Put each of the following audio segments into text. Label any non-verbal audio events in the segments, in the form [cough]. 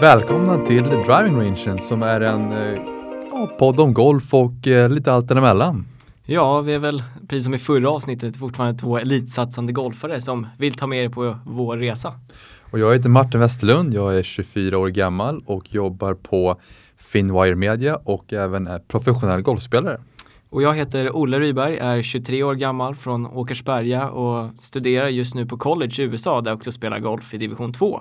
Välkomna till Driving Rangen som är en eh, ja, podd om golf och eh, lite allt däremellan. Ja, vi är väl precis som i förra avsnittet fortfarande två elitsatsande golfare som vill ta med er på vår resa. Och jag heter Martin Westerlund, jag är 24 år gammal och jobbar på Finwire Media och även är professionell golfspelare. Och jag heter Olle Ryberg, är 23 år gammal från Åkersberga och studerar just nu på college i USA där jag också spelar golf i division 2.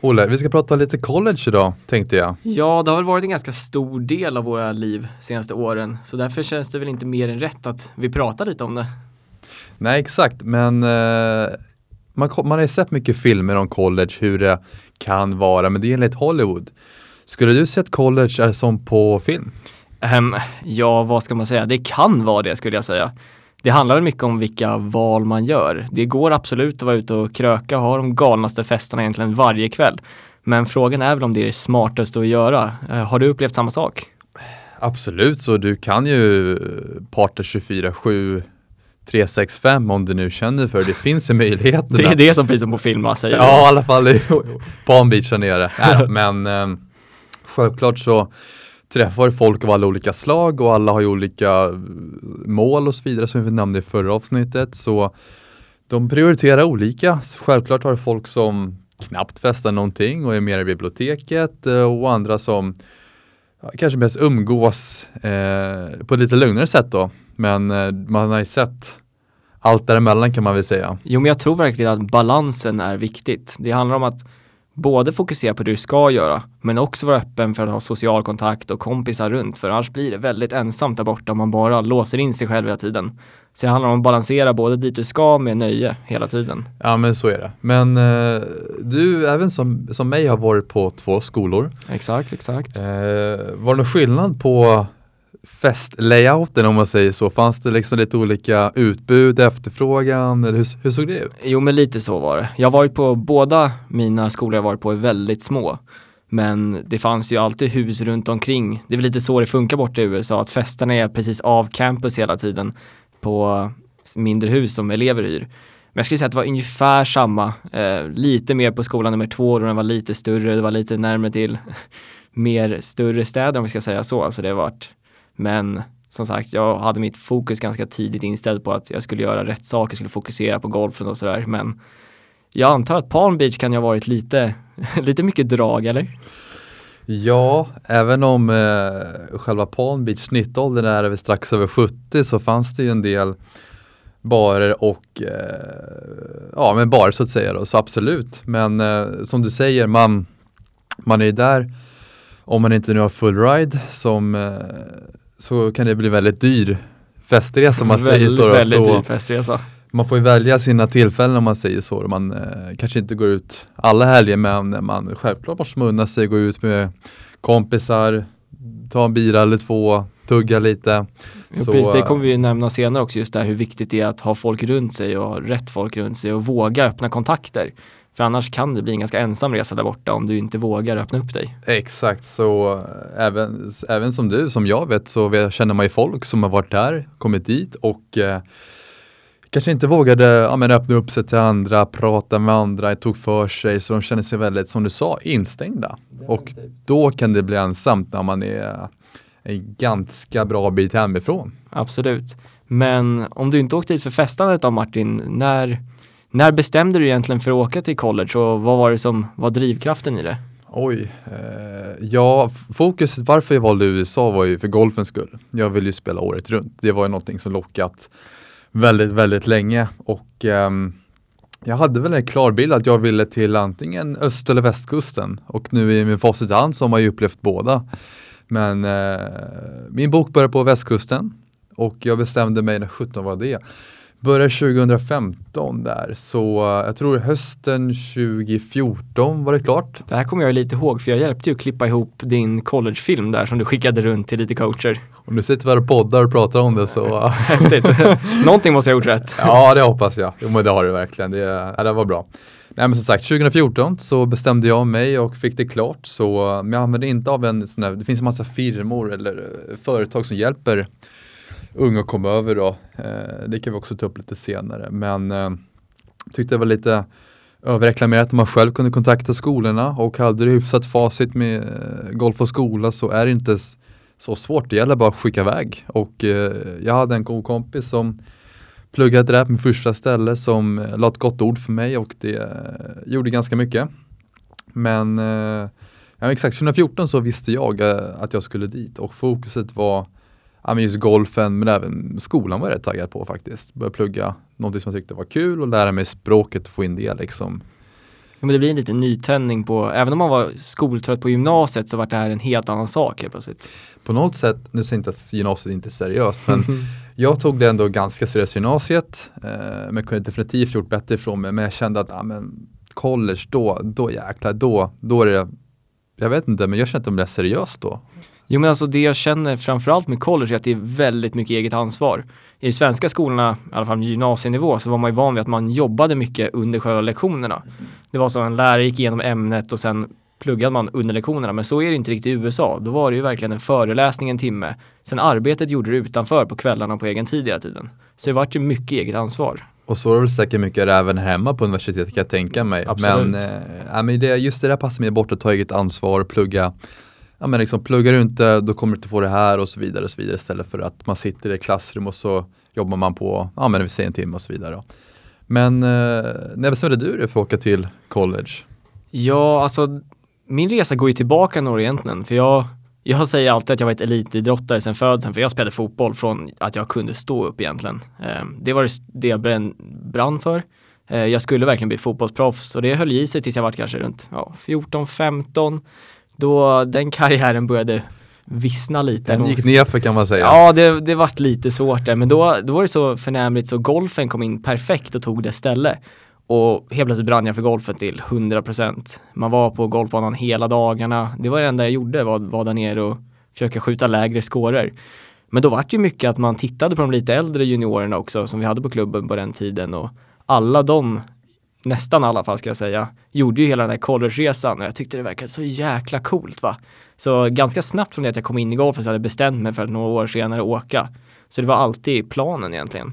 Olle, vi ska prata lite college idag tänkte jag. Ja, det har väl varit en ganska stor del av våra liv senaste åren så därför känns det väl inte mer än rätt att vi pratar lite om det. Nej, exakt, men eh, man, man har ju sett mycket filmer om college, hur det kan vara, men det är enligt Hollywood. Skulle du säga att college är som på film? Um, ja, vad ska man säga? Det kan vara det skulle jag säga. Det handlar väl mycket om vilka val man gör. Det går absolut att vara ute och kröka och ha de galnaste festerna egentligen varje kväll. Men frågan är väl om det är det smartaste att göra. Uh, har du upplevt samma sak? Absolut, så du kan ju parta 24-7 365 om du nu känner för det. Finns ju möjligheter. [laughs] det är det som som på film säger. Ja, i alla fall i Palm Beach där nere. men eh, självklart så träffar folk av alla olika slag och alla har ju olika eh, mål och så vidare som vi nämnde i förra avsnittet. Så de prioriterar olika. Självklart har du folk som knappt festar någonting och är mer i biblioteket eh, och andra som kanske mest umgås eh, på ett lite lugnare sätt då. Men eh, man har ju sett allt däremellan kan man väl säga. Jo, men jag tror verkligen att balansen är viktigt. Det handlar om att både fokusera på det du ska göra, men också vara öppen för att ha social kontakt och kompisar runt, för annars blir det väldigt ensamt där borta om man bara låser in sig själv hela tiden. Så det handlar om att balansera både dit du ska med nöje hela tiden. Ja men så är det. Men eh, du även som, som mig har varit på två skolor. Exakt, exakt. Eh, var det någon skillnad på festlayouten om man säger så? Fanns det liksom lite olika utbud, efterfrågan eller hur, hur såg det ut? Jo men lite så var det. Jag har varit på båda mina skolor jag varit på är väldigt små. Men det fanns ju alltid hus runt omkring. Det är väl lite så det funkar borta i USA, att festerna är precis av campus hela tiden på mindre hus som elever hyr. Men jag skulle säga att det var ungefär samma, eh, lite mer på skolan nummer två då den var lite större, det var lite närmare till [laughs] mer större städer om vi ska säga så. Alltså det har varit men som sagt, jag hade mitt fokus ganska tidigt inställt på att jag skulle göra rätt saker, skulle fokusera på golfen och sådär. Men jag antar att Palm Beach kan ju ha varit lite, [laughs] lite mycket drag, eller? Ja, även om eh, själva Palm Beach snittåldern är strax över 70 så fanns det ju en del barer och eh, ja, men barer så att säga då, så absolut. Men eh, som du säger, man, man är ju där om man inte nu har full ride som eh, så kan det bli väldigt dyr festresa om man väldigt, säger så. Väldigt så dyr festresa. Man får ju välja sina tillfällen om man säger så. Man eh, kanske inte går ut alla helger men man självklart måste unna sig gå ut med kompisar, ta en bira eller två, tugga lite. Jo, så, precis, det kommer vi nämna senare också, just där hur viktigt det är att ha folk runt sig och ha rätt folk runt sig och våga öppna kontakter. För annars kan det bli en ganska ensam resa där borta om du inte vågar öppna upp dig. Exakt, så även, även som du, som jag vet, så känner man ju folk som har varit där, kommit dit och eh, kanske inte vågade ja, men öppna upp sig till andra, prata med andra, tog för sig, så de känner sig väldigt, som du sa, instängda. Och då kan det bli ensamt när man är en ganska bra bit hemifrån. Absolut. Men om du inte åkte dit för festandet då Martin, när när bestämde du egentligen för att åka till college och vad var det som var drivkraften i det? Oj, eh, ja fokuset varför jag valde USA var ju för golfens skull. Jag vill ju spela året runt. Det var ju någonting som lockat väldigt, väldigt länge och eh, jag hade väl en klar bild att jag ville till antingen öst eller västkusten och nu i min facit hand så har man ju upplevt båda. Men eh, min bok började på västkusten och jag bestämde mig, när 17 var det, började 2015 där, så jag tror hösten 2014 var det klart. Det här kommer jag lite ihåg för jag hjälpte ju att klippa ihop din collegefilm där som du skickade runt till lite coacher. Och nu sitter vi här och poddar och pratar om det så... [laughs] Häftigt. Någonting måste jag ha gjort rätt. ja, det hoppas jag. Jo, men det har du verkligen. Det, ja, det var bra. Nej men som sagt, 2014 så bestämde jag mig och fick det klart. Så uh, jag använde inte av en sån här, det finns en massa firmor eller företag som hjälper unga kom över då. Eh, det kan vi också ta upp lite senare. Men eh, tyckte det var lite överreklamerat att man själv kunde kontakta skolorna och hade du hyfsat facit med eh, golf och skola så är det inte så svårt. Det gäller bara att skicka iväg. Och eh, jag hade en god kompis som pluggade det där på min första ställe som eh, la ett gott ord för mig och det eh, gjorde ganska mycket. Men eh, ja, exakt 2014 så visste jag eh, att jag skulle dit och fokuset var ja, men just golfen men även skolan var jag rätt taggad på faktiskt. Börja plugga någonting som jag tyckte var kul och lära mig språket och få in det liksom. Ja, men det blir en liten nytändning på, även om man var skoltrött på gymnasiet så var det här en helt annan sak helt plötsligt. På något sätt, nu säger jag inte att gymnasiet inte är seriöst men [laughs] jag tog det ändå ganska seriöst gymnasiet eh, men kunde definitivt gjort bättre ifrån mig men jag kände att ah, men college då, då jäklar, då, då är det jag vet inte men jag kände att det blev seriöst då. Jo men alltså det jag känner framförallt med college är att det är väldigt mycket eget ansvar. I de svenska skolorna, i alla fall gymnasienivå, så var man ju van vid att man jobbade mycket under själva lektionerna. Det var så att en lärare gick igenom ämnet och sen pluggade man under lektionerna. Men så är det inte riktigt i USA. Då var det ju verkligen en föreläsning en timme. Sen arbetet gjorde du utanför på kvällarna på egen tid hela tiden. Så det vart ju mycket eget ansvar. Och så är det väl säkert mycket även hemma på universitetet kan jag tänka mig. Absolut. Men, ja, men det, just det där passar mig bort att ta eget ansvar, plugga. Ja, men liksom, pluggar du inte då kommer du inte få det här och så vidare och så vidare istället för att man sitter i ett klassrum och så jobbar man på, ja men vi säger en timme och så vidare. Men eh, när bestämde du dig för att åka till college? Ja, alltså min resa går ju tillbaka några egentligen. För jag, jag säger alltid att jag var ett elitidrottare sedan födseln. För jag spelade fotboll från att jag kunde stå upp egentligen. Eh, det var det jag brann, brann för. Eh, jag skulle verkligen bli fotbollsproffs och det höll i sig tills jag var kanske runt ja, 14-15. Då den karriären började vissna lite. Den gick nerför kan man säga. Ja, det, det vart lite svårt där, men då, då var det så förnämligt så golfen kom in perfekt och tog det ställe. Och helt plötsligt brann jag för golfen till 100%. Man var på golfbanan hela dagarna. Det var det enda jag gjorde, var, var där nere och försöka skjuta lägre scorer. Men då vart det ju mycket att man tittade på de lite äldre juniorerna också som vi hade på klubben på den tiden och alla de, nästan alla fall ska jag säga, gjorde ju hela den här college-resan och jag tyckte det verkade så jäkla coolt va. Så ganska snabbt från det att jag kom in i golfen så hade jag bestämt mig för att några år senare åka. Så det var alltid planen egentligen.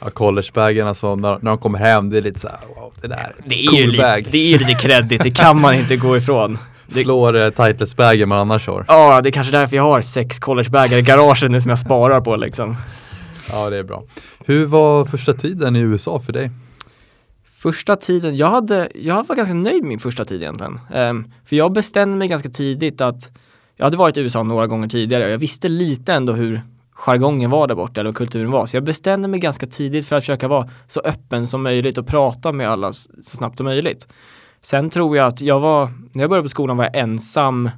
Ja, collegebagen alltså när, när de kommer hem, det är lite så här, wow, det där, Det är, cool ju, bag. lite, det är ju lite kreddigt, det kan man inte gå ifrån. [laughs] Det, Slår uh, Titleist-bagen man annars har. ja, det är kanske därför jag har sex collegebagar i garaget nu som jag sparar på liksom. Ja, det är bra. Hur var första tiden i USA för dig? Första tiden, jag, hade, jag var ganska nöjd med min första tid egentligen. Um, för jag bestämde mig ganska tidigt att jag hade varit i USA några gånger tidigare och jag visste lite ändå hur jargongen var där borta eller vad kulturen var. Så jag bestämde mig ganska tidigt för att försöka vara så öppen som möjligt och prata med alla så snabbt som möjligt. Sen tror jag att jag var, när jag började på skolan var jag ensam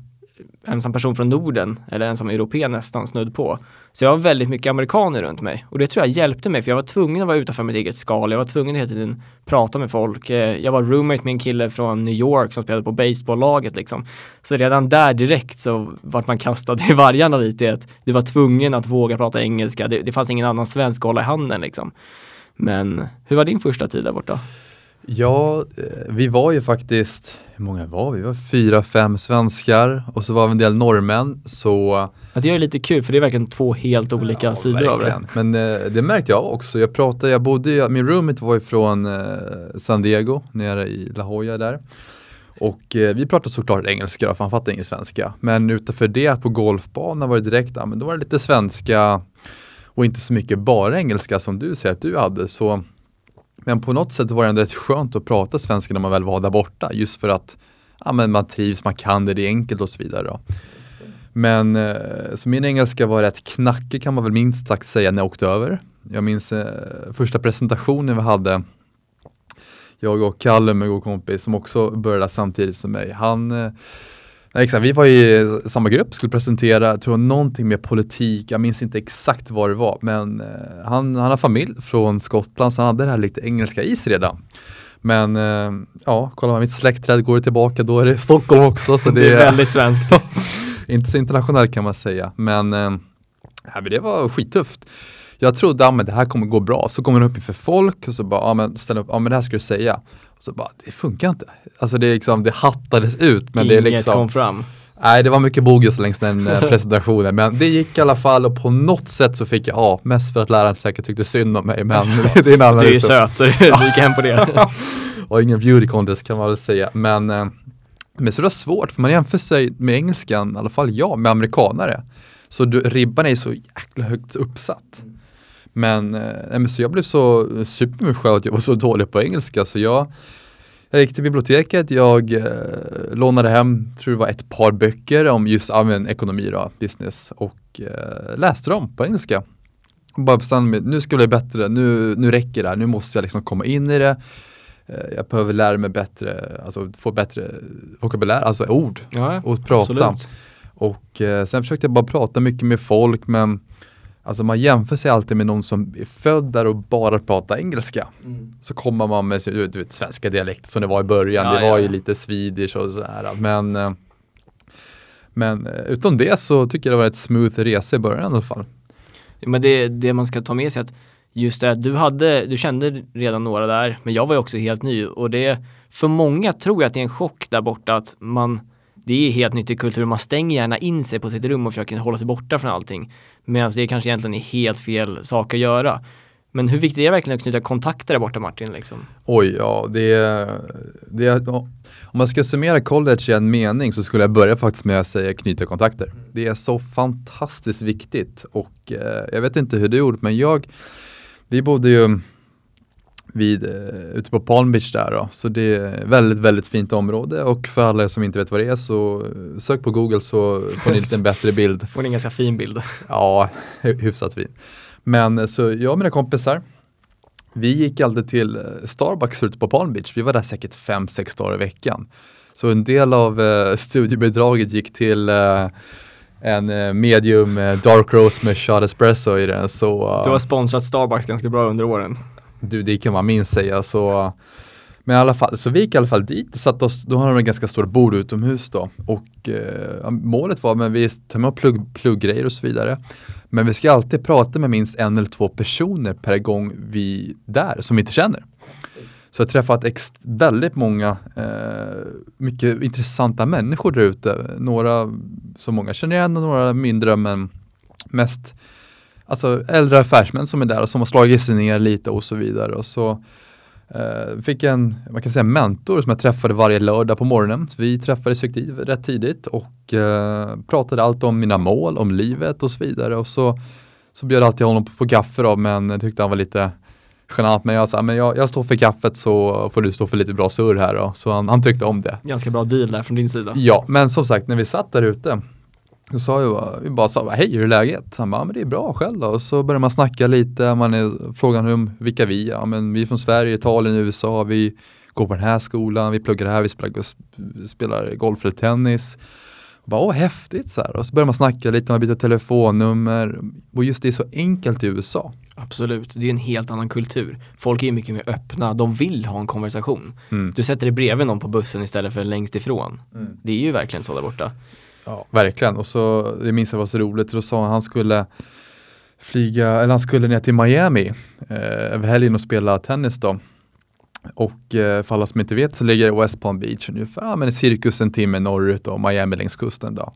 ensam person från Norden, eller ensam europé nästan, snudd på. Så jag har väldigt mycket amerikaner runt mig och det tror jag hjälpte mig för jag var tvungen att vara utanför mitt eget skal. Jag var tvungen att hela tiden prata med folk. Eh, jag var roommate med en kille från New York som spelade på baseballlaget liksom. Så redan där direkt så vart man kastad i vargarna lite i att du var tvungen att våga prata engelska. Det, det fanns ingen annan svensk att hålla i handen liksom. Men hur var din första tid där borta? Ja, eh, vi var ju faktiskt, hur många var vi? Vi var fyra, fem svenskar och så var vi en del norrmän. Så det är lite kul för det är verkligen två helt olika Ja, sidor av det. verkligen. Men eh, det märkte jag också. Jag pratade, jag bodde, min roommate var ju från eh, San Diego, nere i La Jolla där. Och eh, vi pratade såklart engelska då, för han fattade ingen svenska. Men utanför det på golfbanan var det direkt, ja, men då var det lite svenska och inte så mycket bara engelska som du säger att du hade. Så, men på något sätt var det ändå rätt skönt att prata svenska när man väl var där borta. Just för att ja, men man trivs, man kan det, det är enkelt och så vidare. Då. Men eh, så min engelska var rätt knackig kan man väl minst sagt säga när jag åkte över. Jag minns eh, första presentationen vi hade. Jag och Kalle, min god kompis, som också började samtidigt som mig. Han, eh, nej, exakt, vi var i samma grupp, skulle presentera, jag tror någonting med politik, jag minns inte exakt vad det var, men eh, han, han har familj från Skottland så han hade det här lite engelska i sig redan. Men eh, ja, kollar man mitt släktträd går det tillbaka, då är det Stockholm också. Så [laughs] Det är väldigt svenskt. [laughs] inte så internationellt kan man säga, men, eh, det var skittufft. Jag trodde, ja men det här kommer gå bra, så kommer man upp inför folk och så bara, ja men ställ upp, ja men det här ska du säga. Så bara, det funkar inte. Alltså det är liksom, det hattades ut, men det är Inget liksom, kom fram. nej det var mycket bogus längs den eh, [laughs] presentationen, men det gick i alla fall och på något sätt så fick jag A, mest för att läraren säkert tyckte synd om mig, men det är en annan Du är ju söt så du gick hem på det. [laughs] och ingen beauty contest kan man väl säga. Men, eh, men så det var svårt, för man jämför sig med engelskan, i alla fall jag, med amerikanare. Så du, ribban är så jäkla högt uppsatt. Men, eh, men så jag blev så super med mig själv att jag var så dålig på engelska så jag jag gick till biblioteket, jag eh, lånade hem, tror det var ett par böcker om just ja, ekonomi då, business och eh, läste dem på engelska. Och bara bestämde mig, nu ska jag bli bättre, nu, nu räcker det här, nu måste jag liksom komma in i det. Eh, jag behöver lära mig bättre, alltså få bättre vokabulär, alltså ord Ja, och prata. absolut. Och eh, sen försökte jag bara prata mycket med folk men Alltså man jämför sig alltid med någon som är född där och bara pratar engelska. Mm. Så kommer man med sin, du vet, svenska dialekt som det var i början. Ja, det var ja, ju lite swedish och sådär. Men, eh, men eh, utom det så tycker jag det var ett smooth resa i början i alla fall. Men det, det man ska ta med sig att just det att du hade, du kände redan några där, men jag var ju också helt ny och det, för många tror jag att det är en chock där borta att man, det är helt nytt i kulturen, man stänger gärna in sig på sitt rum och försöker hålla sig borta från allting. Medan det kanske egentligen är helt fel sak att göra. Men hur viktigt är det verkligen att knyta kontakter där borta Martin? Liksom? Oj, ja det är, det är Om man ska summera college i en mening så skulle jag börja faktiskt med att säga knyta kontakter. Det är så fantastiskt viktigt och eh, jag vet inte hur du gjort men jag Vi bodde ju vid, eh, ute på Palm Beach där då, så det är väldigt, väldigt fint område och för alla som inte vet vad det är så eh, sök på Google så får ni en lite [laughs] bättre bild. Får ni en ganska fin bild. Ja, hy- hyfsat fin. Men eh, så jag och mina kompisar, vi gick alltid till Starbucks ute på Palm Beach. Vi var där säkert fem sex dagar i veckan. Så en del av eh, studiebidraget gick till eh, en medium dark roast med shot espresso i den. Så, eh, Du har sponsrat Starbucks ganska bra under åren du, det kan man minst säga. Så, men i alla fall, så vi gick i alla fall dit, satt oss, då har de en ganska stor bord utomhus då. Och eh, målet var, men vi tar med plugg, plugggrejer och så vidare. Men vi ska alltid prata med minst en eller två personer per gång vi är där som vi inte känner. Så jag har träffat ex- väldigt många, eh, mycket intressanta människor där ute. Några som många känner igen och några mindre men mest alltså äldre affärsmän som är där och som har slagit sig ner lite och så vidare. Och så eh, fick en, man kan säga mentor som jag träffade varje lördag på morgonen. Så vi träffades rätt tidigt och eh, pratade allt om mina mål, om livet och så vidare. Och så, så bjöd jag alltid honom på, på kaffe då, men jag tyckte han var lite genant. Men jag sa, men jag, jag står för kaffet så får du stå för lite bra surr här då. Så han, han tyckte om det. Ganska bra deal där från din sida. Ja, men som sagt när vi satt där ute så sa jag, vi bara sa, hej hur är läget? Han bara, ja, men det är bra själv då. Och så börjar man snacka lite, man är, frågan om vilka vi är. Ja, men vi är från Sverige, Italien, USA, vi går på den här skolan, vi pluggar här, vi spelar, spelar golf eller tennis. Och bara, åh häftigt så här. Och så börjar man snacka lite, man byter telefonnummer. Och just det är så enkelt i USA. Absolut, det är en helt annan kultur. Folk är ju mycket mer öppna, de vill ha en konversation. Mm. Du sätter dig bredvid någon på bussen istället för längst ifrån. Det är ju verkligen så där borta. Ja, verkligen. Och så, det minns jag var så roligt, då sa han han skulle flyga, eller han skulle ner till Miami eh, över helgen och spela tennis då. Och eh, för alla som inte vet så ligger West Palm Beach ungefär, ja, men cirkus en timme norrut och Miami längs kusten då.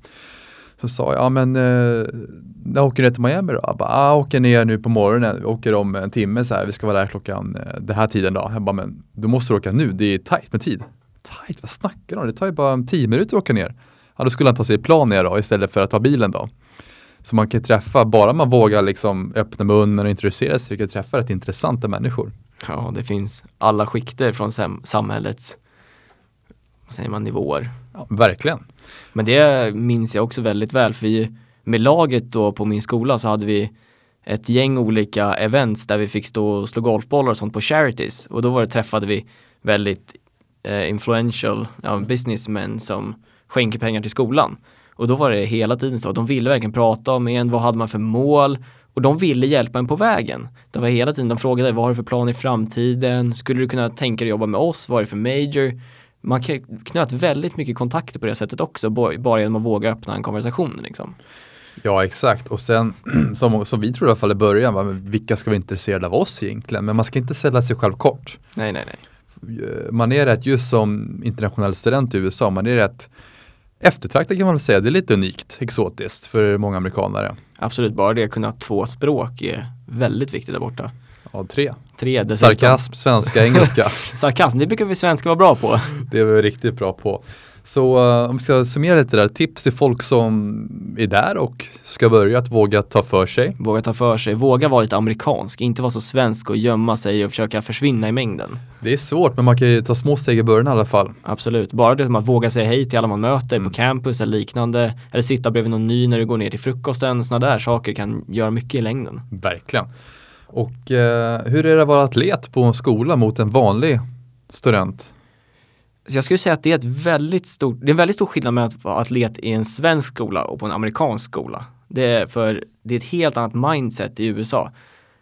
Så sa jag, ja men eh, när åker du ner till Miami då? Jag bara, ah, åker ner nu på morgonen, vi åker om en timme så här, vi ska vara där klockan eh, den här tiden då. Jag bara, men du måste åka nu, det är tajt med tid. Tajt, vad snackar du om? Det tar ju bara tio minuter att åka ner. Ja, då skulle han ta sig i plan ner då istället för att ta bilen då. Så man kan träffa, bara man vågar liksom öppna munnen och introducera sig, kan träffa rätt intressanta människor. Ja, det finns alla skikter från sam- samhällets vad säger man, nivåer. Ja, verkligen. Men det minns jag också väldigt väl för vi, med laget då på min skola så hade vi ett gäng olika events där vi fick stå och slå golfbollar och sånt på charities och då var det, träffade vi väldigt eh, influential ja, businessmen som skänker pengar till skolan. Och då var det hela tiden så, de ville verkligen prata om en, vad hade man för mål? Och de ville hjälpa en på vägen. Det var hela tiden, de frågade vad har du för plan i framtiden? Skulle du kunna tänka dig jobba med oss? Vad är det för major? Man knöt väldigt mycket kontakter på det sättet också, bara genom att våga öppna en konversation. Liksom. Ja, exakt. Och sen, [clears throat] som, som vi tror i alla fall i början, va, vilka ska vara intresserade av oss egentligen? Men man ska inte sälja sig själv kort. Nej, nej, nej. Eh, Man är rätt, just som internationell student i USA, man är rätt eftertraktad kan man väl säga. Det är lite unikt, exotiskt för många amerikanare. Absolut, bara det att kunna två språk är väldigt viktigt där borta. Ja, tre. Tre dessutom. Sarkasm, svenska, engelska. [laughs] Sarkasm, det brukar vi svenskar vara bra på. det är vi riktigt bra på. Så uh, om vi ska summera lite där, tips till folk som är där och ska börja att våga ta för sig. Våga ta för sig, våga vara lite amerikansk, inte vara så svensk och gömma sig och försöka försvinna i mängden. Det är svårt men man kan ju ta små steg i början i alla fall. Absolut, bara det som att våga säga hej till alla man möter mm. på campus eller liknande. Eller sitta bredvid någon ny när du går ner till frukosten. Sådana där saker kan göra mycket i längden. Verkligen. Och eh, hur är det att vara atlet på en skola mot en vanlig student? Så jag skulle säga att det är, ett väldigt stort, det är en väldigt stor skillnad mellan att vara atlet i en svensk skola och på en amerikansk skola. Det är för det är ett helt annat mindset i USA.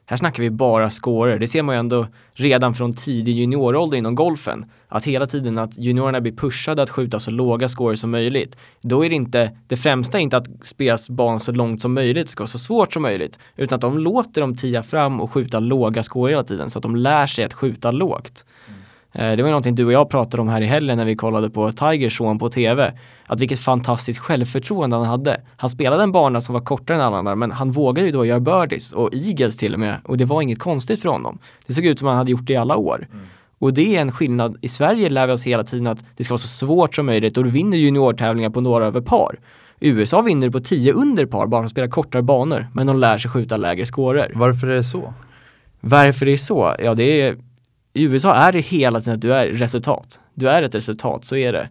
Här snackar vi bara scorer. Det ser man ju ändå redan från tidig juniorålder inom golfen. Att hela tiden att juniorerna blir pushade att skjuta så låga scorer som möjligt. Då är det inte, det främsta är inte att spela banan så långt som möjligt, ska vara så svårt som möjligt. Utan att de låter dem tia fram och skjuta låga scorer hela tiden så att de lär sig att skjuta lågt. Mm. Det var någonting du och jag pratade om här i helgen när vi kollade på Tigers son på TV. Att vilket fantastiskt självförtroende han hade. Han spelade en bana som var kortare än alla andra men han vågade ju då göra birdies och eagles till och med och det var inget konstigt för honom. Det såg ut som han hade gjort det i alla år. Mm. Och det är en skillnad. I Sverige lär vi oss hela tiden att det ska vara så svårt som möjligt och du vinner juniortävlingar på några över par. USA vinner på 10 under par bara för att spela kortare banor men de lär sig skjuta lägre scorer. Varför är det så? Varför det är så? Ja det är i USA är det hela tiden att du är resultat. Du är ett resultat, så är det.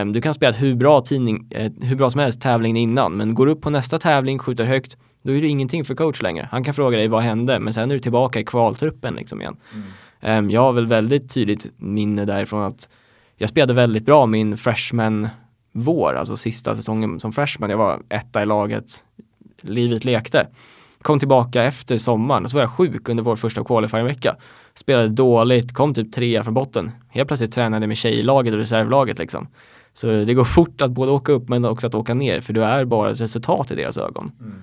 Um, du kan spela hur bra, tidning, uh, hur bra som helst tävlingen innan, men går upp på nästa tävling, skjuter högt, då är det ingenting för coach längre. Han kan fråga dig vad hände, men sen är du tillbaka i kvaltruppen liksom igen. Mm. Um, jag har väl väldigt tydligt minne därifrån att jag spelade väldigt bra min freshman vår, alltså sista säsongen som freshman. Jag var etta i laget, livet lekte. Kom tillbaka efter sommaren och så var jag sjuk under vår första qualifying-vecka spelade dåligt, kom typ trea från botten. Helt plötsligt tränade med tjejlaget och reservlaget liksom. Så det går fort att både åka upp men också att åka ner för du är bara ett resultat i deras ögon. Mm.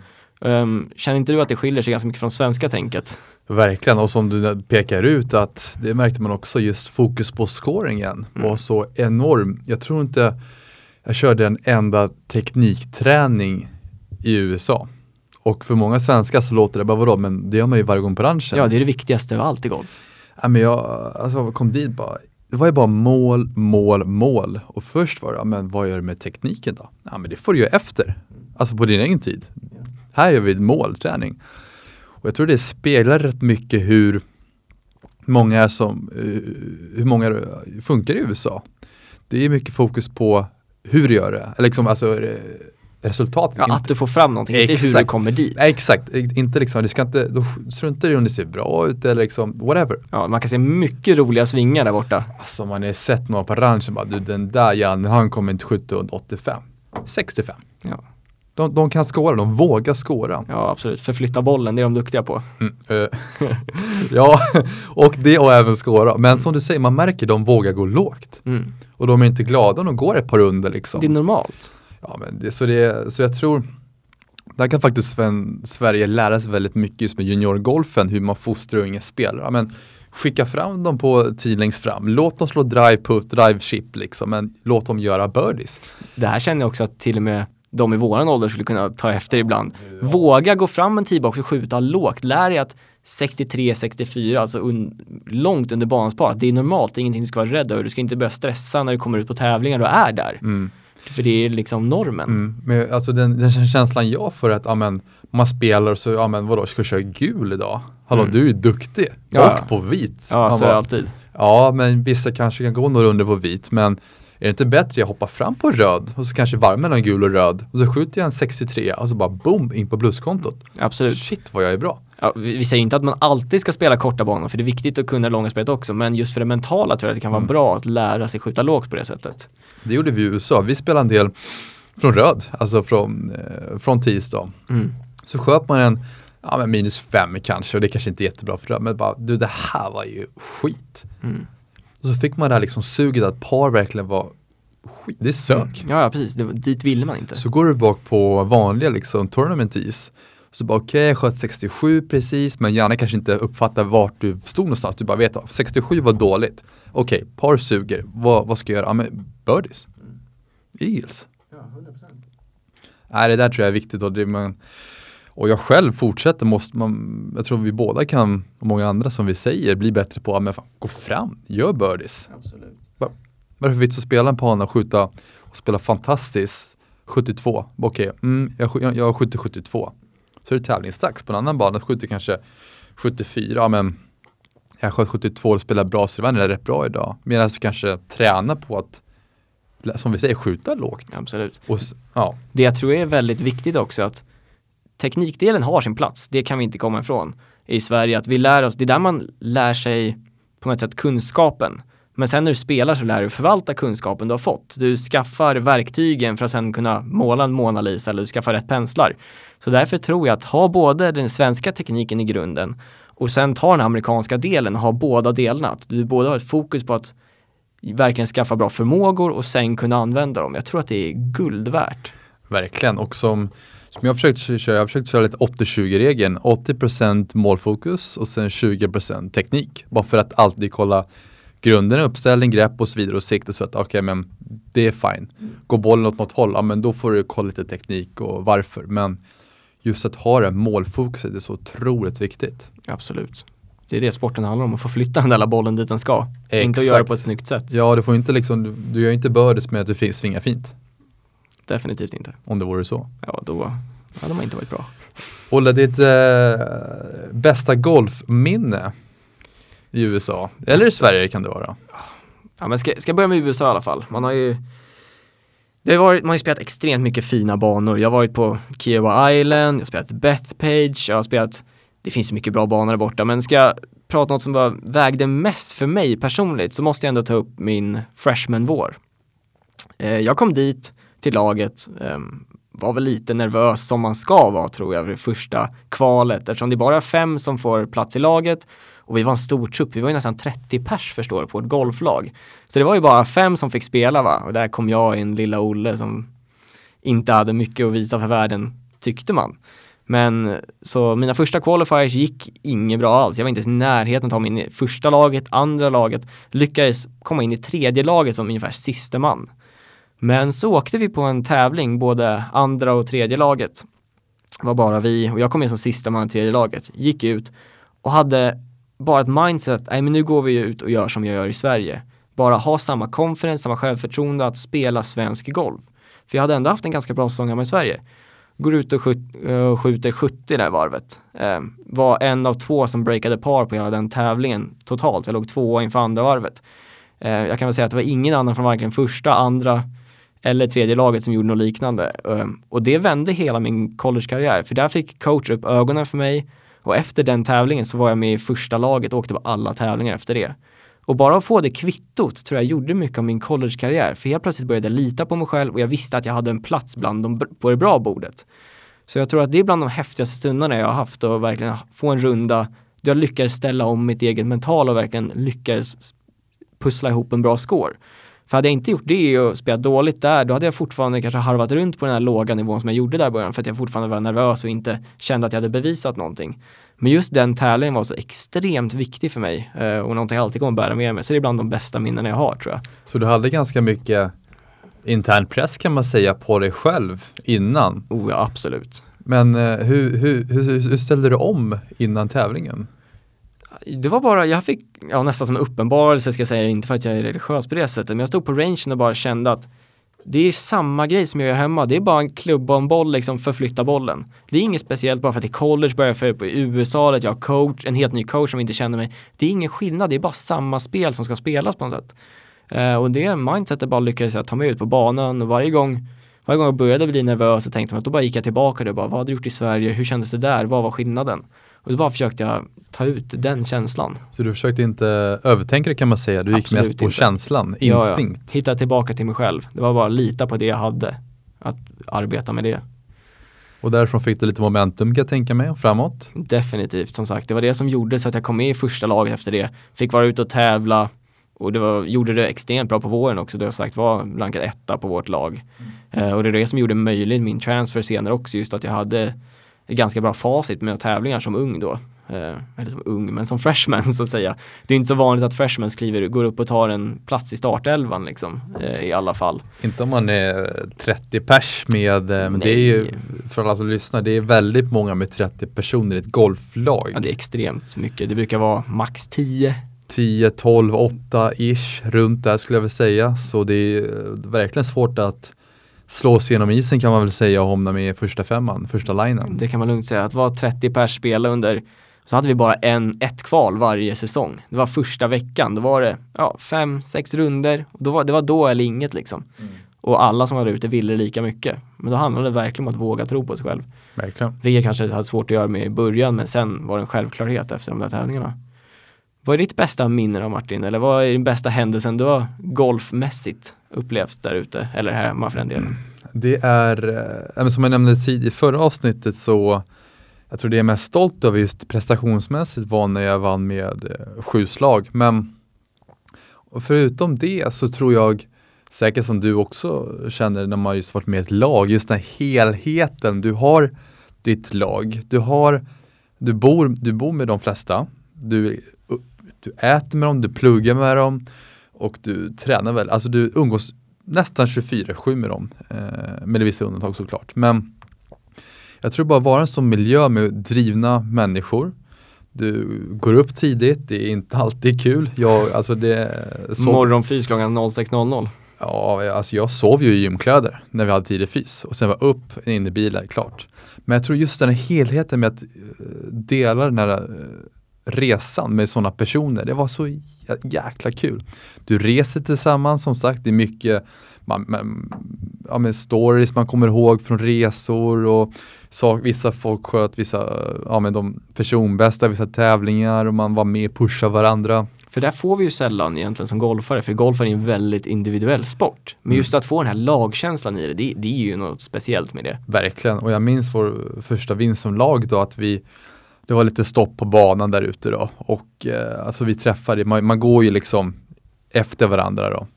Um, känner inte du att det skiljer sig ganska mycket från svenska tänket? Verkligen och som du pekar ut att det märkte man också just fokus på scoringen mm. var så enorm. Jag tror inte jag körde en enda teknikträning i USA. Och för många svenskar så låter det bara vadå, men det gör man ju varje gång på ranchen. Ja, det är det viktigaste av allt i golf. Ja, men jag alltså, kom dit bara, det var ju bara mål, mål, mål. Och först var det, ja, men vad gör du med tekniken då? Ja, men det får du göra efter. Alltså på din egen tid. Här gör vi målträning. Och jag tror det speglar rätt mycket hur många som, uh, hur många funkar i USA. Det är mycket fokus på hur du gör det. Liksom, alltså, resultatet. Ja, att du får fram någonting, exakt. inte hur du kommer dit. exakt, inte liksom, du ska inte, då struntar du om det ser bra ut eller liksom whatever. Ja, man kan se mycket roliga svingar där borta. Alltså man har sett några på ranchen bara, du den där Janne, han kommer inte skjuta under 85. 65. Ja. De, de kan skåra, de vågar skåra. Ja absolut, förflytta bollen, det är de duktiga på. Mm, uh, [laughs] ja, och det och även skåra. Men som du säger, man märker de vågar gå lågt. Mm. Och de är inte glada om de går ett par under liksom. Det är normalt. Ja, men det, så, det, så jag tror där kan faktiskt Sven, Sverige lära sig väldigt mycket just med juniorgolfen, hur man fostrar unga spelare. Men skicka fram dem på tid längst fram. Låt dem slå drive put, drive chip liksom, men låt dem göra birdies. Det här känner jag också att till och med de i våran ålder skulle kunna ta efter ibland. Våga gå fram en teebox och skjuta lågt. Lär dig att 63-64, alltså un långt under banans par, det är normalt, det är ingenting du ska vara rädd över. Du ska inte börja stressa när du kommer ut på tävlingar och är där. Mm. För det är liksom normen. Mm, men alltså den, den, känslan jag får att amen, man spelar så, ja men vadå, ska jag köra gul idag? Hallå mm. du är duktig, ja. och på vit. Ja, så är det alltid. Ja, men vissa kanske kan gå några under på vit, men är det inte bättre jag hoppar fram på röd och så kanske varvar mellan gul och röd och så skjuter jag en 63 och så bara boom in på pluskontot. Absolut. Shit vad jag är bra. Ja, vi säger inte att man alltid ska spela korta banor för det är viktigt att kunna långa spelet också men just för det mentala tror jag att det kan vara mm. bra att lära sig skjuta lågt på det sättet. Det gjorde vi i USA. Vi spelade en del från röd, alltså från, eh, från tisdag. Mm. Så sköt man en ja, men minus fem kanske och det kanske inte är jättebra för röd men bara du det här var ju skit. Mm. Och så fick man det här liksom suget att par verkligen var skit, det är sök. Mm. Ja, ja precis, det, dit ville man inte. Så går du bak på vanliga liksom tournament is så bara okej, okay, jag sköt 67 precis, men Janne kanske inte uppfattar vart du stod någonstans. Du bara vet att 67 var dåligt. Okej, okay, par suger. Vad, vad ska jag göra? Ja, men birdies. Mm. Eagles. Ja, 100%. Nej, det där tror jag är viktigt. Och det man, Och jag själv fortsätter, måste man, jag tror vi båda kan, och många andra som vi säger, bli bättre på att gå fram, gör birdies. Absolut. Varför vits att spela en på och skjuta och spela fantastiskt 72? Okej, okay, mm, jag, jag, jag skjuter 72. Så är det tävlingsdags. På en annan bana skjuter kanske 74, men jag sköt 72 och spelar bra så det var rätt bra idag. Medan du kanske tränar på att, som vi säger, skjuta lågt. Absolut. Och, ja. Det jag tror är väldigt viktigt också att teknikdelen har sin plats, det kan vi inte komma ifrån i Sverige. Att vi lär oss, det är där man lär sig på något sätt kunskapen. Men sen när du spelar så lär du förvalta kunskapen du har fått. Du skaffar verktygen för att sen kunna måla en Mona Lisa eller du skaffar rätt penslar. Så därför tror jag att ha både den svenska tekniken i grunden och sen ta den amerikanska delen och ha båda delarna. Att du både har ett fokus på att verkligen skaffa bra förmågor och sen kunna använda dem. Jag tror att det är guld värt. Verkligen och som, som jag har försökt köra, jag har försökt köra lite 80-20-regeln. 80%, målfokus och sen 20% teknik. Bara för att alltid kolla grunderna, uppställning, grepp och så vidare och sikte så att okej okay, men det är fine. Går bollen åt något håll, ja men då får du kolla lite teknik och varför. Men just att ha det målfokuset är så otroligt viktigt. Absolut. Det är det sporten handlar om, att få flytta den där bollen dit den ska. Exakt. Inte att göra det på ett snyggt sätt. Ja, du får inte liksom, du, du gör inte birdies med att du svingar fint. Definitivt inte. Om det vore så. Ja, då hade man inte varit bra. Olle, ditt eh, bästa golfminne i USA? Eller i alltså- Sverige kan det vara? Ja, men ska, ska jag börja med USA i alla fall. Man har ju det har varit, man har ju spelat extremt mycket fina banor. Jag har varit på Kiowa Island, jag har spelat Bethpage, jag har spelat, det finns så mycket bra banor där borta, men ska jag prata något som bara vägde mest för mig personligt så måste jag ändå ta upp min freshman-vår. Eh, jag kom dit till laget, eh, var väl lite nervös som man ska vara tror jag, för det första kvalet eftersom det är bara fem som får plats i laget och vi var en stor trupp, vi var ju nästan 30 pers förstår du på ett golflag. Så det var ju bara fem som fick spela va, och där kom jag in, lilla Olle som inte hade mycket att visa för världen, tyckte man. Men så mina första qualifiers gick inget bra alls. Jag var inte ens i närheten att ta mig in i första laget, andra laget, lyckades komma in i tredje laget som ungefär siste man. Men så åkte vi på en tävling, både andra och tredje laget. Det var bara vi och jag kom in som sista man i tredje laget, gick ut och hade bara ett mindset, nej men nu går vi ut och gör som jag gör i Sverige. Bara ha samma confidence, samma självförtroende att spela svensk golf. För jag hade ändå haft en ganska bra säsong hemma i Sverige. Går ut och eh, skjuter 70 det varvet. Eh, var en av två som breakade par på hela den tävlingen totalt. Jag låg tvåa inför andra varvet. Eh, jag kan väl säga att det var ingen annan från varken första, andra eller tredje laget som gjorde något liknande. Eh, och det vände hela min collegekarriär. För där fick coach upp ögonen för mig och efter den tävlingen så var jag med i första laget och åkte på alla tävlingar efter det. Och bara att få det kvittot tror jag gjorde mycket av min collegekarriär. För helt plötsligt började jag lita på mig själv och jag visste att jag hade en plats bland de, på det bra bordet. Så jag tror att det är bland de häftigaste stunderna jag har haft och verkligen få en runda där jag lyckades ställa om mitt eget mental och verkligen lyckades pussla ihop en bra score. För hade jag inte gjort det och spelat dåligt där, då hade jag fortfarande kanske harvat runt på den här låga nivån som jag gjorde där i början för att jag fortfarande var nervös och inte kände att jag hade bevisat någonting. Men just den tävlingen var så extremt viktig för mig eh, och någonting jag alltid kommer bära med mig. Så det är bland de bästa minnen jag har tror jag. Så du hade ganska mycket intern press kan man säga på dig själv innan? Oh ja, absolut. Men eh, hur, hur, hur, hur ställde du om innan tävlingen? Det var bara, jag fick ja, nästan som en uppenbarelse ska jag säga, inte för att jag är religiös på det sättet, men jag stod på rangen och bara kände att det är samma grej som jag gör hemma. Det är bara en klubba och en boll, liksom förflytta bollen. Det är inget speciellt bara för att i college börjar jag på i USA, att jag har coach, en helt ny coach som inte känner mig. Det är ingen skillnad, det är bara samma spel som ska spelas på något sätt. Uh, och det mindsetet bara lyckades jag ta mig ut på banan och varje gång varje gång jag började bli nervös så tänkte jag att då bara gick jag tillbaka och bara, vad hade du gjort i Sverige? Hur kändes det där? Vad var skillnaden? Och då bara försökte jag ta ut den känslan. Så du försökte inte övertänka det kan man säga, du gick Absolut mest på inte. känslan, instinkt? Ja, ja. Hitta tillbaka till mig själv. Det var bara att lita på det jag hade, att arbeta med det. Och därifrån fick du lite momentum kan jag tänka mig, framåt? Definitivt, som sagt. Det var det som gjorde så att jag kom med i första laget efter det. Fick vara ute och tävla och det var, gjorde det extremt bra på våren också. Det har sagt var rankad etta på vårt lag. Mm. Uh, och det är det som gjorde möjligt min transfer senare också, just att jag hade ganska bra facit med tävlingar som ung då. eh, eller som ung, men som freshman [laughs] så att säga. Det är inte så vanligt att freshmen skriver, går upp och tar en plats i startelvan liksom, eh, i alla fall. Inte om man är 30 pers med, eh, men det är ju för alla som lyssnar, det är väldigt många med 30 personer i ett golflag. Ja, det är extremt mycket. Det brukar vara max 10 10, 12, 8 ish runt där skulle jag vilja säga. Så det är verkligen svårt att slå sig genom isen kan man väl säga och hamna med i första femman, första linen. Det kan man lugnt säga. Att vara 30 pers spela under så hade vi bara en, ett kval varje säsong. Det var första veckan, då var det ja, fem, sex runder. Då var, det var då eller inget liksom. Mm. Och alla som var ute ville lika mycket. Men då handlade det verkligen om att våga tro på sig själv. Verkligen. Vilket kanske hade svårt att göra med i början men sen var det en självklarhet efter de där tävlingarna. Vad är ditt bästa minne av Martin? Eller vad är din bästa händelsen du har golfmässigt upplevt där ute? Eller här hemma för den delen? Det är, eh, som jag nämnde tidigare i förra avsnittet så jag tror det jag är mest stolt över just prestationsmässigt var när jag vann med eh, sju slag. Men förutom det så tror jag, säkert som du också känner när man just varit med i ett lag, just den här helheten. Du har ditt lag, du har, du bor, du bor med de flesta, du eh, du äter med dem, du pluggar med dem och du tränar väl, alltså du umgås nästan 24-7 med dem. Eh, med vissa undantag såklart. Men jag tror bara vara en sån miljö med drivna människor. Du går upp tidigt, det är inte alltid kul. Jag, alltså det, så... Morgonfys klockan 06.00. Ja, alltså jag sov ju i gymkläder när vi hade tidig fys och sen var upp, in i bilen, klart. Men jag tror just den här helheten med att eh, dela den här eh, resan med sådana personer. Det var så jäkla kul. Du reser tillsammans som sagt, det är mycket man, man, ja, med stories man kommer ihåg från resor och så, vissa folk sköt vissa, ja men de personbästa, vissa tävlingar och man var med och pushade varandra. För där får vi ju sällan egentligen som golfare, för golf är en väldigt individuell sport. Men just mm. att få den här lagkänslan i det, det, det är ju något speciellt med det. Verkligen, och jag minns vår första vinst som lag då att vi det var lite stopp på banan där ute då och eh, alltså vi träffade, man, man, går ju liksom efter varandra då.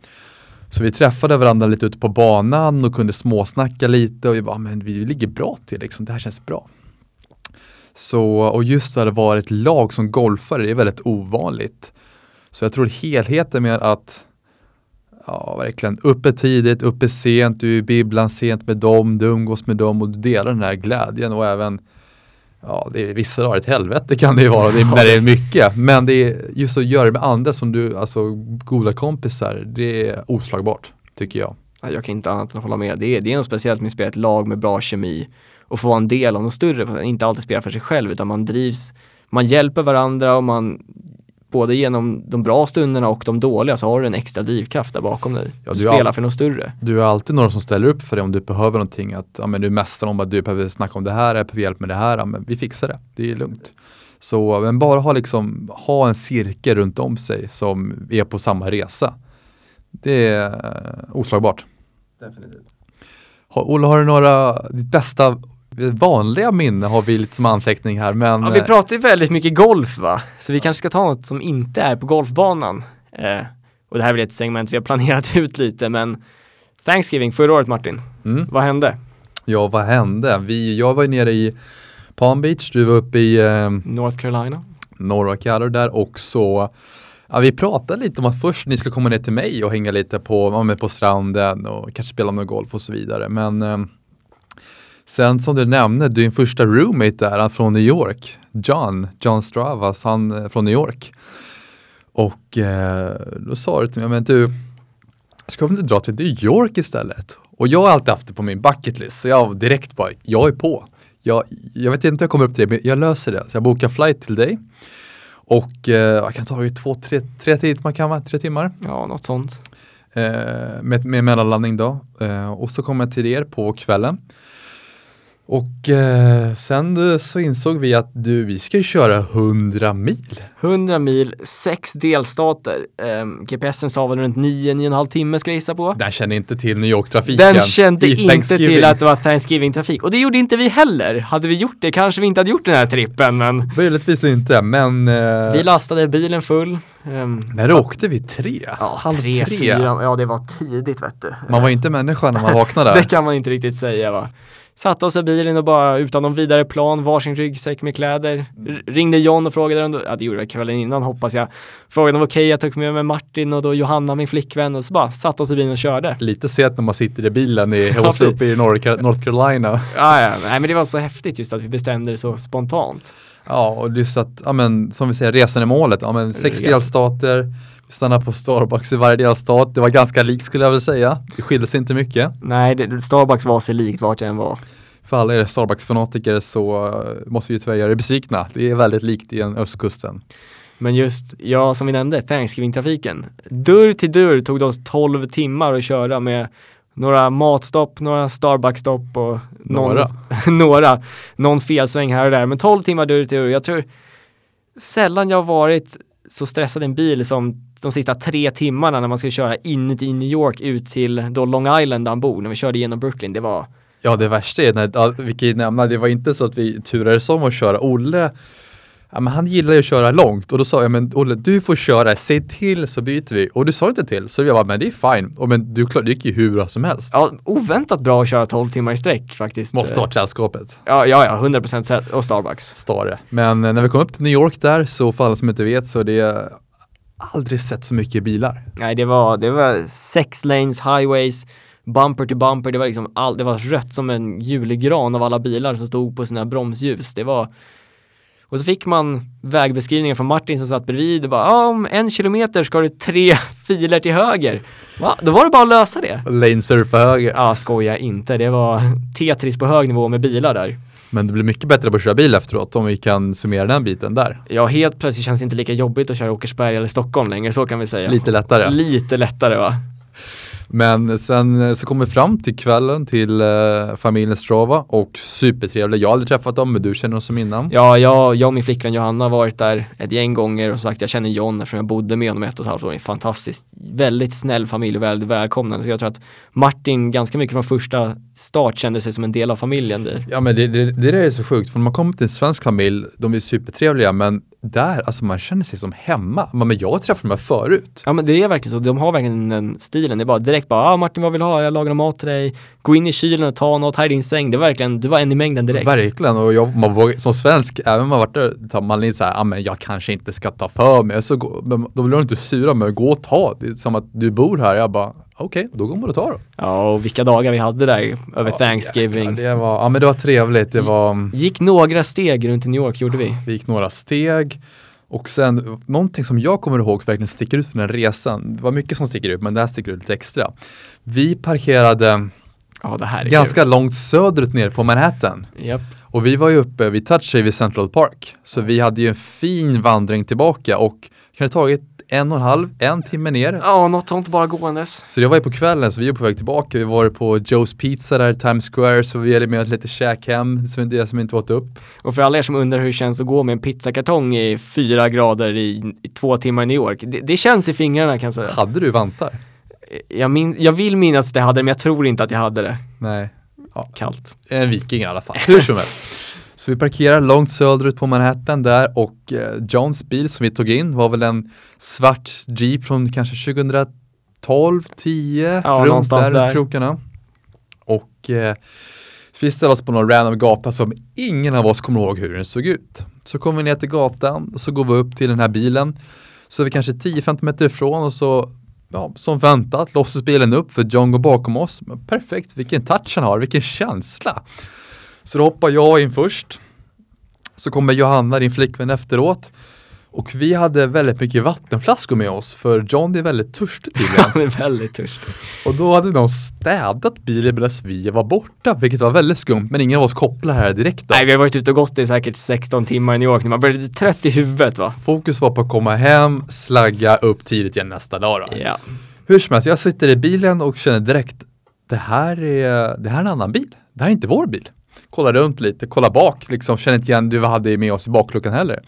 Så vi träffade varandra lite ute på banan och kunde småsnacka lite och vi bara, men vi ligger bra till liksom, det här känns bra. Så, och just att det var ett lag som golfare, det är väldigt ovanligt. Så jag tror helheten med att Ja, verkligen. Uppe tidigt, uppe sent, du är i bibblan sent med dem, du umgås med dem och du delar den här glädjen och även ja, det är vissa dagar ett helvete kan det ju vara, det är, när det är mycket. Men det är just att göra det med andra som du, alltså goda kompisar, det är oslagbart, tycker jag. Jag kan inte annat än hålla med. Det är, det är något speciellt med att spela ett lag med bra kemi och få vara en del av något större, inte alltid spela för sig själv utan man drivs, man hjälper varandra och man både genom de bra stunderna och de dåliga så har du en extra drivkraft där bakom dig. Ja, du, du spelar för något större. Du har alltid några som ställer upp för dig om du behöver någonting. Att, ja, men du mästrar om att du behöver snacka om det här, jag behöver hjälp med det här. Ja, men vi fixar det, det är lugnt. Så men bara ha, liksom, ha en cirkel runt om sig som är på samma resa. Det är uh, oslagbart. Definitivt. Olle, har du några, ditt bästa vanliga minne har vi lite som anteckning här men ja, Vi pratar ju väldigt mycket golf va? Så vi kanske ska ta något som inte är på golfbanan. Eh, och det här är väl ett segment vi har planerat [laughs] ut lite men Thanksgiving förra året Martin, mm. vad hände? Ja vad hände? Vi, jag var nere i Palm Beach, du var uppe i eh, North Carolina Norra Carolina där också Ja, vi pratade lite om att först ni ska komma ner till mig och hänga lite på, på stranden och kanske spela någon golf och så vidare. Men eh, Sen som du nämnde, din första roommate där, han från New York, John, John Stravas, han är från New York. Och eh, då sa du till mig, men du, ska vi inte dra till New York istället? Och jag har alltid haft det på min bucketlist, så jag direkt bara, jag är på. Jag, jag vet inte hur jag kommer upp till det, men jag löser det. Så jag bokar flight till dig. Och eh, jag kan ta två, tre, tre timmar, kan man, tre timmar. Ja, något sånt. Eh, med, med mellanlandning då. Eh, och så kommer jag till er på kvällen. Och eh, sen så insåg vi att du, vi ska ju köra 100 mil. 100 mil, sex delstater. Um, GPSen sa väl runt 9-9,5 timme skulle jag gissa på. Den kände inte till New York-trafiken. Den kände inte till att det var Thanksgiving-trafik. Och det gjorde inte vi heller. Hade vi gjort det kanske vi inte hade gjort den här trippen men Möjligtvis inte men uh... Vi lastade bilen full. Um, När så... åkte vi? Tre? Ja, Halv tre, tre, fyra. Ja det var tidigt vet du. Man var inte människa när man [laughs] vaknade. det kan man inte riktigt säga va. Satte oss i bilen och bara utan någon vidare plan, varsin ryggsäck med kläder. R- ringde John och frågade om, ja det gjorde jag kvällen innan hoppas jag. Frågade om okej, jag tog med mig Martin och då Johanna min flickvän och så bara satte oss i bilen och körde. Lite sent när man sitter i bilen i, [laughs] hos uppe i North, North Carolina. [laughs] Ja, ja, nej men det var så häftigt just att vi bestämde det så spontant. Ja, och just att, ja men som vi säger, resan är målet. Ja men sex delstater, vi stannar på Starbucks i varje delstat. Det var ganska likt skulle jag vilja säga. Det skilde sig inte mycket. Nej, det, Starbucks var sig likt vart jag än var. För alla er Starbucks-fanatiker så eh, måste vi tyvärr göra er besvikna. Det är väldigt likt i en östkusten. Men just, ja som vi nämnde, Thanksgiving-trafiken. Dörr till dörr tog det oss 12 timmar att köra med några matstopp, några Starbucks-stopp och någon, Några. [laughs] några, någon felsväng här och där. Men 12 timmar dörr till dörr. Jag tror sällan jag har varit så stressad i en bil som de sista tre timmarna när man skulle köra in i New York ut till då Long Island där han bor, när vi körde genom Brooklyn. Det var, Ja, det värsta är, när, vi kan ju nämna, det var inte så att vi turades om att köra. Olle, ja, men han gillar ju att köra långt och då sa jag, men Olle, du får köra, säg till så byter vi. Och du sa inte till, så jag bara, men det är fine. Och men du klar, det gick ju hur bra som helst. ja, oväntat bra att köra 12 timmar i sträck faktiskt. Måste varit sällskapet. Ja, ja, ja, 100% sett- och Starbucks. Stare. Men eh, när vi kom upp till New York där, så för alla som inte vet, så det är aldrig sett så mycket bilar. Nej, det var, det var sex lanes, highways, bumper to bumper. Det var liksom all, det var rött som en julegran av alla bilar som stod på sina bromsljus. Det var och så fick man vägbeskrivningen från Martin som satt bredvid och bara, ja, om en kilometer ska du tre [laughs] filer till höger. Va? Då var det bara att lösa det. Lane surfa höger. Ja, skoja inte. Det var Tetris på hög nivå med bilar där. Men det blir mycket bättre på att köra bil efteråt om vi kan summera den biten där. Ja, helt plötsligt känns det inte lika jobbigt att köra Åkersberga eller Stockholm längre, så kan vi säga. Lite lättare. Lite lättare va? Men sen eh, så kom vi fram till kvällen till eh, familjen Strava och supertrevliga. Jag har aldrig träffat dem men du känner dem som innan. Ja, jag, jag och min flickvän Johanna har varit där ett gäng gånger och sagt jag känner John eftersom jag bodde med honom ett och ett halvt år. Fantastiskt, väldigt snäll familj och väldigt välkomnande. Så jag tror att Martin ganska mycket från första start kände sig som en del av familjen där. Ja men det, det, det där är så sjukt för när man kommer till en svensk familj, de är supertrevliga men där, alltså man känner sig som hemma. Men jag har träffat dem här förut. Ja men det är verkligen så, de har verkligen den stilen. Det är bara direkt bara, ah, Martin vad vill du ha? Jag lagar mat till dig. Gå in i kylen och ta något, här är din säng. Det är verkligen, du var en i mängden direkt. Verkligen, och jag, man vågar, som svensk, även om man varit där, tar man lite så här, ah, men jag kanske inte ska ta för mig. Så då blir de inte sura, men gå och ta. Det är som att du bor här. Jag bara, okej, då går man och tar då. Ja och vilka dagar vi hade där över Ja, Thanksgiving. jäklar, Det var, ja men det var trevligt. Det var, Gick några steg runt i New York gjorde vi. vi gick några steg. Och sen någonting som jag kommer ihåg verkligen sticker ut från den resan. Det var mycket som sticker ut, men det här sticker ut lite extra. Vi parkerade Ja ganska långt söderut ner på Manhattan. kul. Japp. Och vi var ju uppe vid Touchay vid Central Park. Så vi hade ju en fin vandring tillbaka och kan det tagit en och en halv, en timme ner. Ja, något sånt bara gåendes. Så det var ju på kvällen, så vi är på väg tillbaka. Vi var på Joe's Pizza där i Times Square, så vi hade med oss lite käk hem, som det som inte åt upp. Och för alla er som undrar hur det känns att gå med en pizzakartong i fyra grader i, i två timmar i New York. Det, det känns i fingrarna kan jag säga. Hade du vantar? Jag, min, jag vill minnas att jag hade det, men jag tror inte att jag hade det. Nej. Kallt. En viking i alla fall. [laughs] Hur som helst. Så vi parkerar långt söderut på Manhattan där och eh, Johns bil som vi tog in var väl en svart Jeep från kanske 2012, 10, Ja, runt där, där. krokarna. Och eh, vi ställde oss på någon random gata som ingen av oss kommer ihåg hur den såg ut. Så kommer vi ner till gatan och så går vi upp till den här bilen. Så är vi kanske 10-15 meter ifrån och så Ja, som väntat låses bilen upp för John går bakom oss. Men perfekt, vilken touch han har, vilken känsla. Så då hoppar jag in först. Så kommer Johanna, din flickvän, efteråt. Och vi hade väldigt mycket vattenflaskor med oss för John är väldigt törstig tydligen. [laughs] Han är väldigt törstig. och då hade de städat bilen medan vi var borta, vilket var väldigt skumt. Men ingen av oss kopplar här direkt. Då. Nej, vi har varit ute och gått i säkert 16 timmar i New York nu. Man börjar lite trött i huvudet va? Fokus var på att komma hem, slagga upp tidigt igen nästa dag. Då. Ja. Hur som helst, jag sitter i bilen och känner direkt, det här är, det här är en annan bil. Det här är inte vår bil. Kolla runt lite, kolla bak, liksom, känner inte igen det vi hade med oss i bakluckan heller.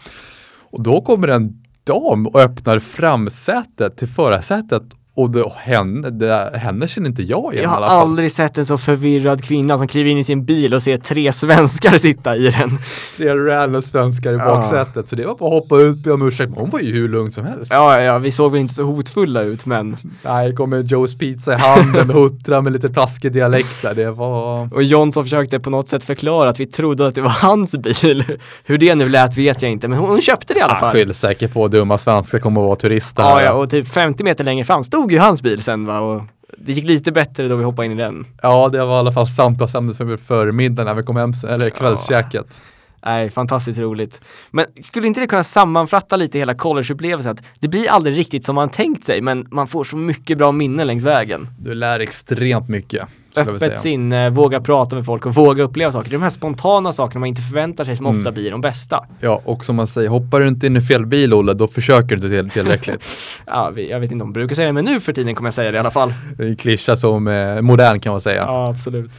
Och då kommer en dam och öppnar framsätet till förarsätet och det, henne, det, henne känner inte jag igen Jag har aldrig sett en så förvirrad kvinna som kliver in i sin bil och ser tre svenskar sitta i den. Tre random svenskar i Ja. baksätet. Så det var bara att hoppa ut, be om ursäkt. Men hon var ju hur lugn som helst. Ja, ja, vi såg väl inte så hotfulla ut, men Nej, kom med Joe's pizza i handen och huttra med lite taskig dialekt där. Det var... och Jonsson försökte på något sätt förklara att vi trodde att det var hans bil. Hur det nu lät vet jag inte, men hon, hon köpte det i alla Ah, fall. skyll säkert på dumma svenskar kommer att vara turister Ja, ja, och typ 50 meter längre fram stod ju hans bil sen va, och det gick lite bättre då vi hoppade in i den. Ja, det var i alla fall samtalsämnet för förmiddagen när vi kom hem, eller kvällskäket. Nej, fantastiskt roligt. Men skulle inte det kunna sammanfatta lite hela collegeupplevelsen? Att det blir aldrig riktigt som man tänkt sig, men man får så mycket bra minnen längs vägen. Du lär extremt mycket. Öppet sinne, våga prata med folk och våga uppleva saker. Det är de här spontana sakerna man inte förväntar sig som Mm. ofta blir de bästa. Ja, och som man säger, hoppar du inte in i fel bil Olle, då försöker du inte till- tillräckligt. [laughs] Ja, jag vet inte om de brukar säga det, men nu för tiden kommer jag säga det i alla fall. det är en klyscha som är modern kan man säga. Ja, Ja, absolut.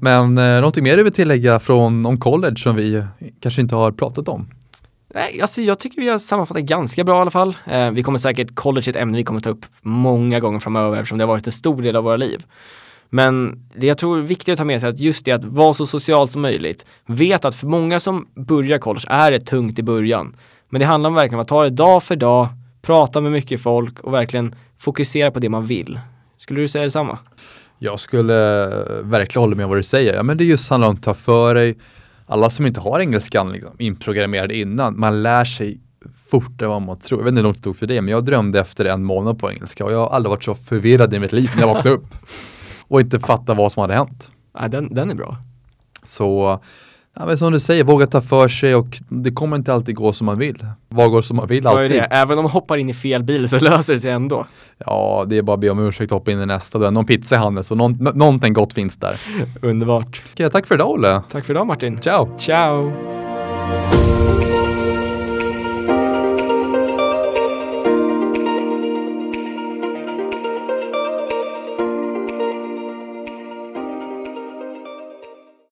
men eh, någonting mer du vill tillägga från om college som vi kanske inte har pratat om? Nej, alltså jag tycker vi har sammanfattat ganska bra i alla fall. Eh, vi kommer säkert, college är ett ämne vi kommer ta upp många gånger framöver eftersom det har varit en stor del av våra liv. Men det jag tror är viktigt att ta med sig är att just det att vara så social som möjligt. Vet att för många som börjar college är det tungt i början. Men det handlar om verkligen att ta det dag för dag, prata med mycket folk och verkligen fokusera på det man vill. Skulle du säga detsamma? Jag skulle eh, verkligen hålla med vad du säger. Ja, men det just handlar om att ta för dig. Alla som inte har engelskan liksom, inprogrammerad innan, man lär sig fortare än vad man tror. Jag vet inte hur långt det tog för det, men jag drömde efter en månad på engelska och jag har aldrig varit så förvirrad i mitt liv när jag vaknade upp [laughs] och inte fattade vad som hade hänt. Nej, den, den är bra. Så ja, men som du säger, våga ta för sig och det kommer inte alltid gå som man vill. Vad går som man vill alltid? det? Även om man hoppar in i fel bil så [laughs] löser det sig ändå. Ja, det är bara att be om ursäkt och hoppa in i nästa. Då någon pizza i handen, så någon, nå- någonting gott finns där. Underbart. Okej, tack för idag Olle. Tack för idag Martin. Ciao! Ciao!